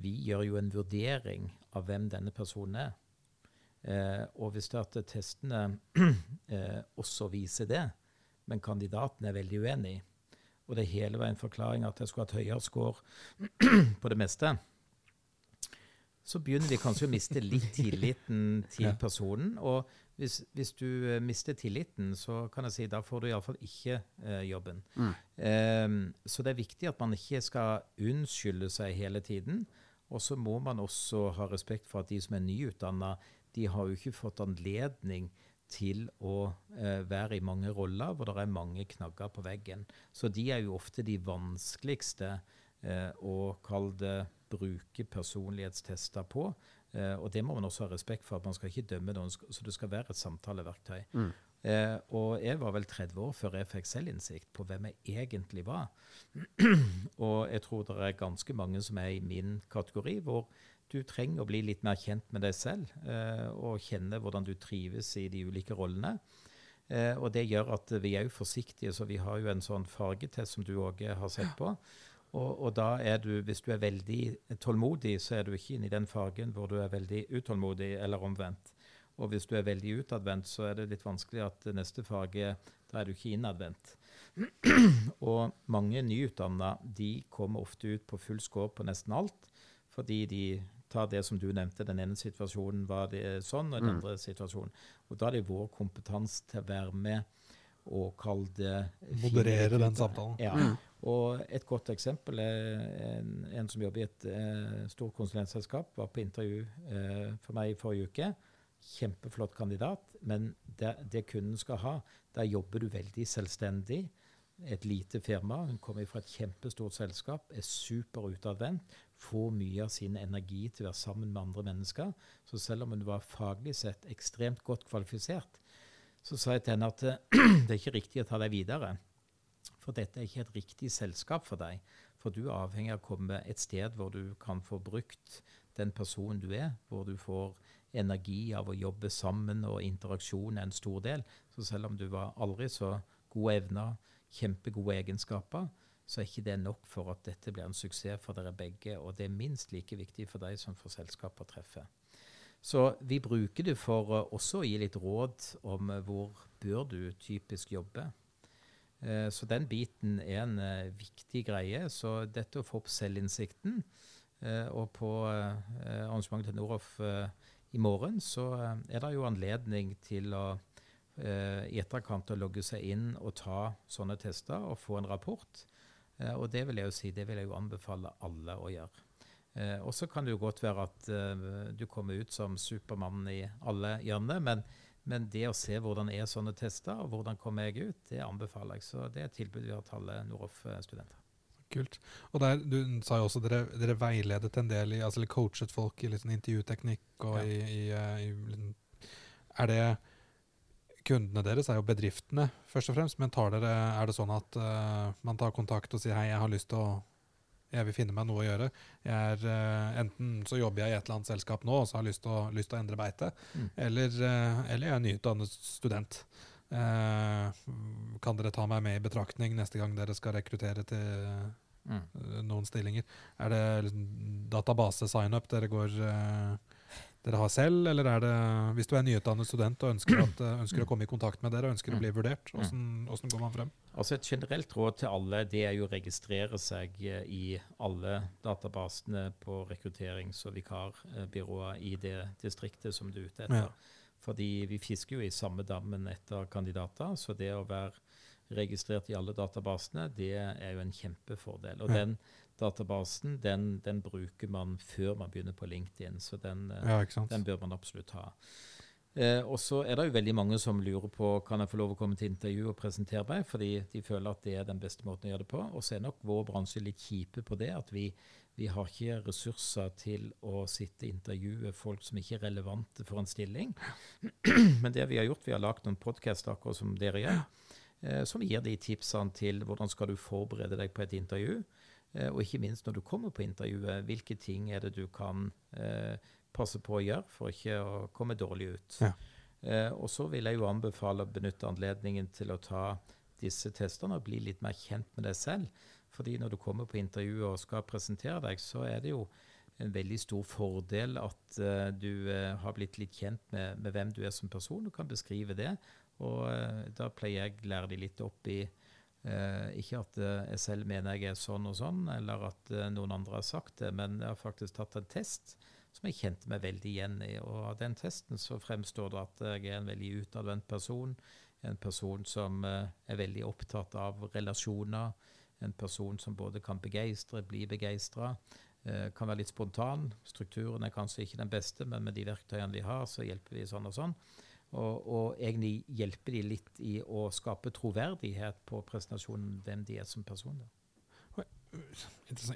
vi gjør jo en vurdering av hvem denne personen er. Eh, og hvis det at testene eh, også viser det, men kandidaten er veldig uenig, og det er hele veien forklaring at jeg skulle hatt høyere score på det meste, så begynner vi kanskje å miste litt tilliten til personen. Og hvis, hvis du eh, mister tilliten, så kan jeg si da får du iallfall ikke eh, jobben. Mm. Um, så det er viktig at man ikke skal unnskylde seg hele tiden. Og så må man også ha respekt for at de som er nyutdanna, de har jo ikke fått anledning til å eh, være i mange roller hvor det er mange knagger på veggen. Så de er jo ofte de vanskeligste eh, å kalle det bruke personlighetstester på. Eh, og det må man også ha respekt for, at man skal ikke dømme noen, så det skal være et samtaleverktøy. Mm. Eh, og jeg var vel 30 år før jeg fikk selvinnsikt på hvem jeg egentlig var. og jeg tror det er ganske mange som er i min kategori, hvor du trenger å bli litt mer kjent med deg selv eh, og kjenne hvordan du trives i de ulike rollene. Eh, og det gjør at vi er jo forsiktige, så vi har jo en sånn fargetest som du òg har sett på. Og, og da er du, hvis du er veldig tålmodig, så er du ikke inne i den fargen hvor du er veldig utålmodig, eller omvendt. Og hvis du er veldig utadvendt, så er det litt vanskelig at neste farge Da er du ikke innadvendt. og mange nyutdanna de kommer ofte ut på full score på nesten alt, fordi de tar det som du nevnte, den ene situasjonen var det sånn, og den Mm. andre situasjonen. Og da er det vår kompetanse til å være med og kalle det Moderere den samtalen. Ja. Mm. Og et godt eksempel er en, en som jobber i et eh, stort konsulentselskap, var på intervju eh, for meg i forrige uke. Kjempeflott kandidat, men det, det kunden skal ha, der jobber du veldig selvstendig. Et lite firma. Hun kommer fra et kjempestort selskap, er super utadvendt. Får mye av sin energi til å være sammen med andre mennesker. Så selv om hun var faglig sett ekstremt godt kvalifisert, så sa jeg til henne at eh, det er ikke riktig å ta deg videre. For dette er ikke et riktig selskap for deg. For du er avhengig av å komme et sted hvor du kan få brukt den personen du er, hvor du får energi av å jobbe sammen, og interaksjon er en stor del. Så selv om du var aldri så gode evner, kjempegode egenskaper, så er ikke det nok for at dette blir en suksess for dere begge. Og det er minst like viktig for deg som for selskapet å treffe. Så vi bruker det for eh, også å gi litt råd om eh, hvor bør du typisk jobbe. Eh, Så den biten er en viktig greie. Så dette å få opp selvinnsikten Og på arrangementet til Noroff i morgen så er det jo anledning til å i etterkant å logge seg inn og ta sånne tester og få en rapport. Og det vil jeg jo si, det vil jeg jo anbefale alle å gjøre. Eh, og så kan det jo godt være at eh, du kommer ut som Supermann i alle hjørner, men, men det å se hvordan er sånne tester, og hvordan kommer jeg ut, det anbefaler jeg. Så det er et tilbud vi har til alle Noroff-studenter. Kult. Og der, Du sa jo også dere, dere veiledet en del i, altså eller coachet folk i sånn intervjuteknikk. og Ja. i, i, eh, i liksom- Er det Kundene deres er jo bedriftene, først og fremst. Men tar dere, er det sånn at uh, man tar kontakt og sier hei, jeg har lyst til å jeg vil finne meg noe å gjøre. Jeg er, uh, enten så jobber jeg i et eller annet selskap nå og så har jeg lyst til å, lyst til å endre beite, Mm. eller, uh, eller jeg er nyutdannet student. Uh, kan dere ta meg med i betraktning neste gang dere skal rekruttere til Mm. noen stillinger? Er det liksom database-sign-up dere går, eh, dere har selv, eller er det hvis du er nyutdannet student og ønsker, at, eh, ønsker å komme i kontakt med dere og ønsker å bli vurdert? Hvordan, hvordan går man frem? Altså Et generelt råd til alle det er jo å registrere seg eh, i alle databasene på rekrutterings- og vikarbyrået i det distriktet som du er ute etter. Ja. Fordi vi fisker jo i samme dammen etter kandidater, så det å være registrert i alle databasene, det er jo en kjempefordel. Og Ja. den databasen den, den bruker man før man begynner på LinkedIn, så den, eh, Ja, den bør man absolutt ha. Eh, og så er det jo veldig mange som lurer på kan jeg få lov å komme til intervju og presentere meg, fordi de føler at det er den beste måten å gjøre det på. Og så er nok vår bransje litt kjipe på det, at vi, vi har ikke ressurser til å sitte og intervjue folk som ikke er relevante for en stilling. Men det vi har gjort, vi har lagd noen podkaster akkurat som dere gjør, eh, som gir de tipsene til hvordan skal du forberede deg på et intervju. Eh, og ikke minst når du kommer på intervjuet, hvilke ting er det du kan eh, passe på å gjøre for ikke å komme dårlig ut. Ja. Eh, og så vil jeg jo anbefale å benytte anledningen til å ta disse testene og bli litt mer kjent med deg selv. Fordi når du kommer på intervju og skal presentere deg, så er det jo en veldig stor fordel at eh, du eh, har blitt litt kjent med, med hvem du er som person, og kan beskrive det. Og eh, da pleier jeg å lære de litt opp i eh, ikke at eh, jeg selv mener jeg er sånn og sånn, eller at eh, noen andre har sagt det, men jeg har faktisk tatt en test som jeg kjente meg veldig igjen i. Og av den testen så fremstår det at jeg er en veldig utadvendt person. En person som eh, er veldig opptatt av relasjoner. En person som både kan begeistre, bli begeistra. Kan være litt spontan. Strukturen er kanskje ikke den beste, men med de verktøyene vi har, så hjelper vi sånn og sånn. Og, og egentlig hjelpe de litt i å skape troverdighet på presentasjonen, hvem de er som personer.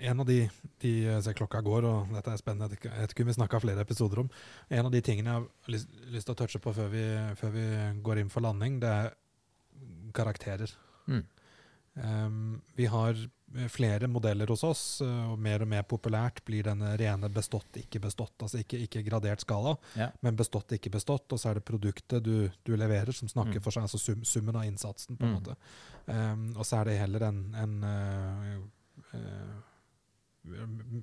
En av de, de jeg ser klokka går, og dette er spennende, jeg om vi snakka flere episoder om. En av de tingene jeg har lyst, lyst til å touche på før vi, før vi går inn for landing, det er karakterer. Mm. Um, vi har flere modeller hos oss, uh, og mer og mer populært blir denne rene bestått, ikke bestått. Altså ikke, ikke gradert skala, Ja. men bestått, ikke bestått. Og så er det produktet du, du leverer som snakker Mm. for seg, altså sum, summen av innsatsen, på en Mm. måte. Um, og så er det heller en, en uh, uh,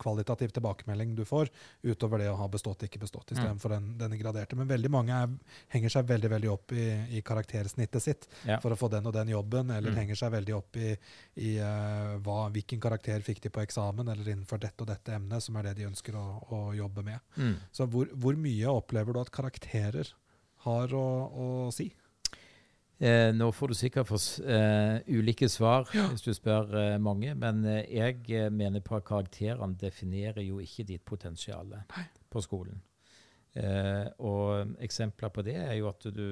kvalitativ tilbakemelding du får, utover det å ha bestått, ikke bestått, istedenfor den, den graderte. Men veldig mange er, henger seg veldig veldig opp i, i karaktersnittet sitt Ja. for å få den og den jobben, eller Mm. henger seg veldig opp i, i uh, hva, hvilken karakter fikk de på eksamen, eller innenfor dette og dette emnet, som er det de ønsker å, å jobbe med. Mm. Så hvor, hvor mye opplever du at karakterer har å, å si? Eh, nå får du sikkert få eh, ulike svar hvis du spør eh, mange, men eh, jeg eh, mener på at karakterene definerer jo ikke ditt potensial på skolen. Eh, og eksempler på det er jo at du,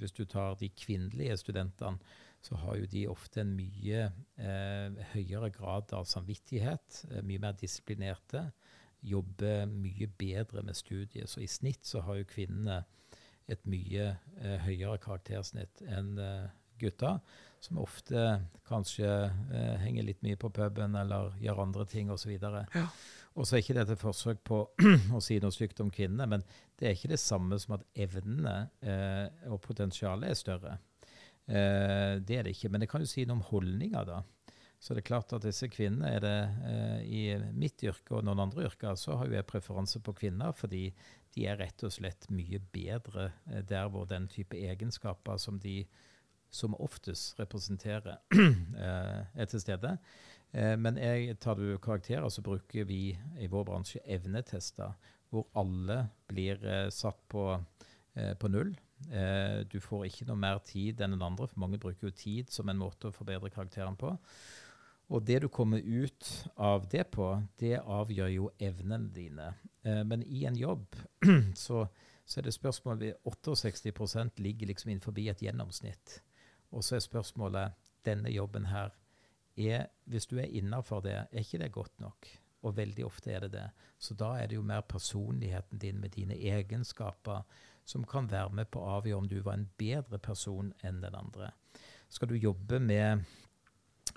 hvis du tar de kvinnelige studentene, så har jo de ofte en mye eh, høyere grad av samvittighet, mye mer disiplinerte, jobber mye bedre med studiet. Så i snitt så har jo kvinnene et mye eh, høyere karaktersnitt enn eh, gutta, som ofte kanskje eh, henger litt mye på puben eller gjør andre ting osv. Og så er ikke dette et forsøk på å si noe stygt om kvinnene, men det er ikke det samme som at evnene eh, og potensialet er større. Eh, det er det ikke. Men det kan jo si noe om holdninger, da. Så det er klart at disse kvinnene er det eh, I mitt yrke og noen andre yrker så har jo jeg preferanse på kvinner, fordi de er rett og slett mye bedre eh, der hvor den type egenskaper som de som oftest representerer, eh, er til stede. Eh, men jeg, tar du karakterer, så bruker vi i vår bransje evnetester, hvor alle blir satt på, på null. Du får ikke noe mer tid enn den andre, for mange bruker jo tid som en måte å forbedre karakteren på. Og det du kommer ut av det på, det avgjør jo evnene dine. Eh, men i en jobb så, så er det spørsmål ved 68% ligger liksom innenfor et gjennomsnitt. Og så er spørsmålet denne jobben her, er, hvis du er innafor det, er ikke det godt nok? Og veldig ofte er det det. Så da er det jo mer personligheten din med dine egenskaper som kan være med på å avgjøre om du var en bedre person enn den andre. Skal du jobbe med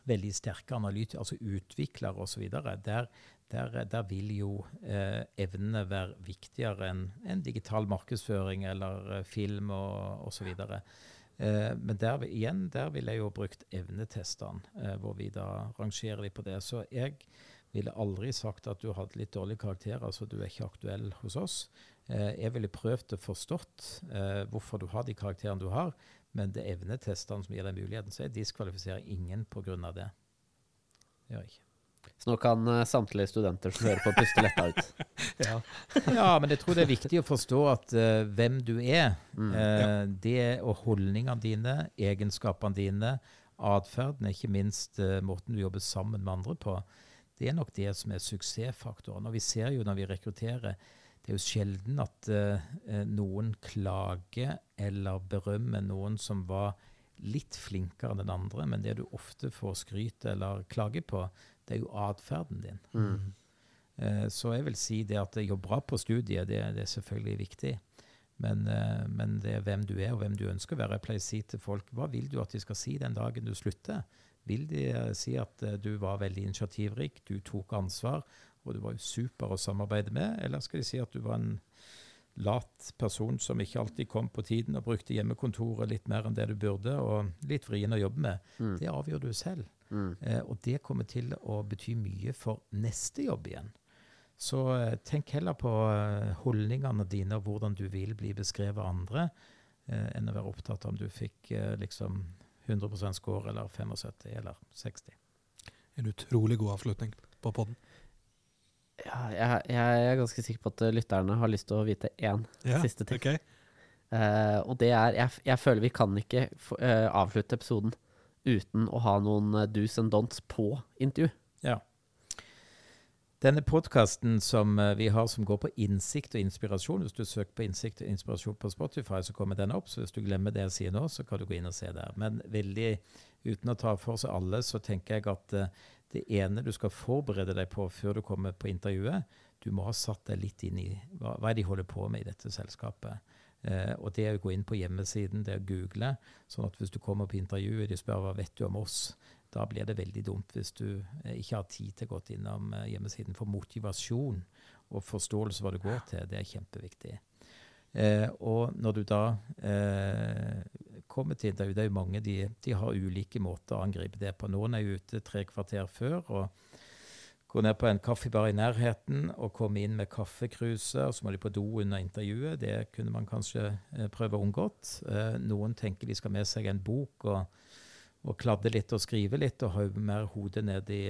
veldig sterke analytikere, altså utviklere osv., der, der, der vil jo eh, evnene være viktigere enn en digital markedsføring eller eh, film og osv. Eh, men der, igjen, der ville jeg jo brukt evnetestene, eh, hvor vi da rangerer de på det. Så jeg ville aldri sagt at du hadde litt dårlige karakterer, så du er ikke aktuell hos oss. Eh, jeg ville prøvd å forstått eh, hvorfor du har de karakterene du har, men det er evnetestene som gir deg muligheten. Så jeg diskvalifiserer ingen pga. det. Det gjør jeg ikke. Så nå kan eh, samtlige studenter som hører på, puste letta ut. Ja. Ja, men jeg tror det er viktig å forstå at uh, hvem du er, Mm. eh, det og holdningene dine, egenskapene dine, atferden, ikke minst uh, måten du jobber sammen med andre på, det er nok det som er suksessfaktoren. Og vi ser jo når vi rekrutterer, det er jo sjelden at eh, eh, noen klager eller berømmer noen som var litt flinkere enn den andre, men det du ofte får skryt eller klage på, det er jo atferden din. Mm. Eh, Så jeg vil si det at det jobber bra på studiet, det, det er selvfølgelig viktig. Men, eh, men det er hvem du er, og hvem du ønsker å være. Jeg pleier å si til folk hva vil du at de skal si den dagen du slutter? Vil de eh, si at eh, du var veldig initiativrik, du tok ansvar, og du var jo super å samarbeide med? Eller skal de si at du var en lat person som ikke alltid kom på tiden og brukte hjemmekontoret litt mer enn det du burde, og litt vrien å jobbe med? Mm. Det avgjør du selv. Mm. Eh, og det kommer til å bety mye for neste jobb igjen. Så eh, tenk heller på eh, holdningene dine og hvordan du vil bli beskrevet av andre, eh, enn å være opptatt av om du fikk liksom 100% score eller 75 eller 60. En utrolig god avslutning på podden. Ja, jeg, jeg er ganske sikker på at eh, lytterne har lyst til å vite én Ja, siste ting. Okay. Uh, og det er jeg, jeg føler vi kan ikke eh, avslutte episoden uten å ha noen do's and don'ts på intervju. Denne podkasten som eh, vi har som går på innsikt og inspirasjon, hvis du søker på innsikt og inspirasjon på Spotify, så kommer den opp. Så hvis du glemmer det jeg sier nå, så kan du gå inn og se der. Men veldig, uten å ta for seg alle, så tenker jeg at eh, det ene du skal forberede deg på før du kommer på intervjuet, du må ha satt deg litt inn i hva, hva de holder på med i dette selskapet. Eh, og det å gå inn på hjemmesiden, det å google, sånn at hvis du kommer på intervjuet, de spør hva vet du om oss, da blir det veldig dumt hvis du eh, ikke har tid til å gå innom eh, hjemmesiden. For motivasjon og forståelse hva det går til, det er kjempeviktig. Eh, og når du da eh, kommer til intervju, det er jo mange de, de har ulike måter å angripe det på. Noen er jo ute tre kvarter før og går ned på en kaffebar i nærheten og kommer inn med kaffekruse, og så må de på do under intervjuet. Det kunne man kanskje eh, prøve unngått. Eh, noen tenker de skal med seg en bok og, og kladde litt og skrive litt, og har mer hodet ned i,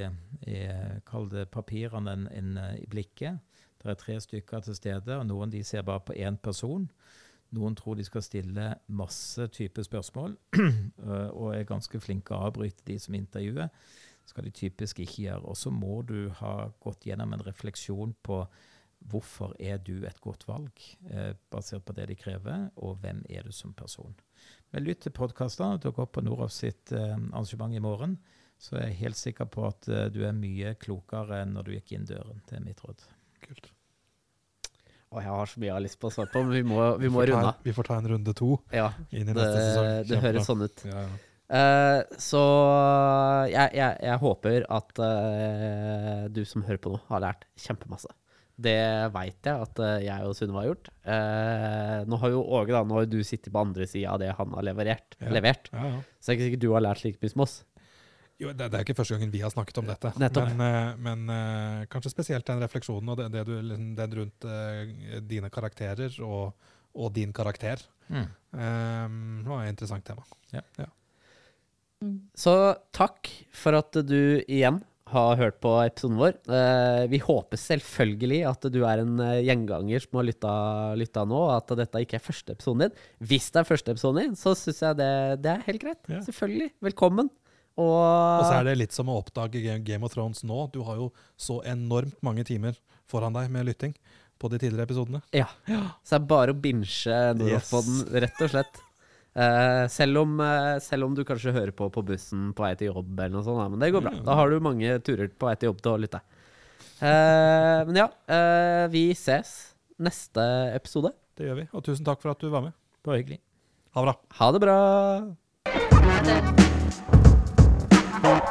i kalde papirene enn enn, eh, i blikket. Det er tre stykker til stede, og noen de ser bare på én person. Noen tror de skal stille masse typer spørsmål, øh, og er ganske flinke å avbryte de som intervjuer. skal de typisk ikke gjøre. Og så må du ha gått gjennom en refleksjon på hvorfor er du et godt valg, eh, basert på det de krever, og hvem er du som person. Men lytt til podkastene. Dere går på Noroff sitt eh, arrangement i morgen. Så er jeg helt sikker på at eh, du er mye klokere enn når du gikk inn døren. Det er mitt råd. Kult. Og jeg har så mye jeg har lyst på å svare på, men vi må, vi må vi runde av. Vi får ta en runde to Ja, inn i det, neste sesong. det høres sånn ut. Ja, ja. Eh, så jeg, jeg, jeg håper at eh, du som hører på nå, har lært kjempemasse. Det veit jeg at eh, jeg og Sunniva har gjort. Eh, nå har jo Åge da, nå har du sittet på andre sida av det han har leverert, Ja. levert. Ja, ja. Så det er ikke sikkert du har lært like mye som oss. Jo, det, det er ikke første gangen vi har snakket om dette. Nettopp. Men, eh, men eh, kanskje spesielt den refleksjonen og det, det du, liksom, den rundt dine karakterer og, og din karakter. Mm. Um, det var et interessant tema. Så takk for at du igjen har hørt på episoden vår. Eh, vi håper selvfølgelig at du er en eh, gjenganger som har lytta, lytta nå, og at dette ikke er første episoden din. Hvis det er første episoden din, så syns jeg det, det er helt greit. Ja. Selvfølgelig. Velkommen. Og, Og så er det litt som å oppdage Game- of Thrones nå. Du har jo så enormt mange timer foran deg med lytting på de tidligere episodene. Ja. Så det er bare å binche Nordhoff-podden, rett og slett. Eh, selv, om, uh, selv om du kanskje hører på på bussen på vei til jobb, eller noe sånt, da, men det går bra. Da har du mange turer på vei til jobb til å lytte. Uh, men ja, eh, vi ses neste episode. Det gjør vi. Og tusen takk for at du var med. Bare hyggelig. Ha det bra. Ha det bra! Ha det.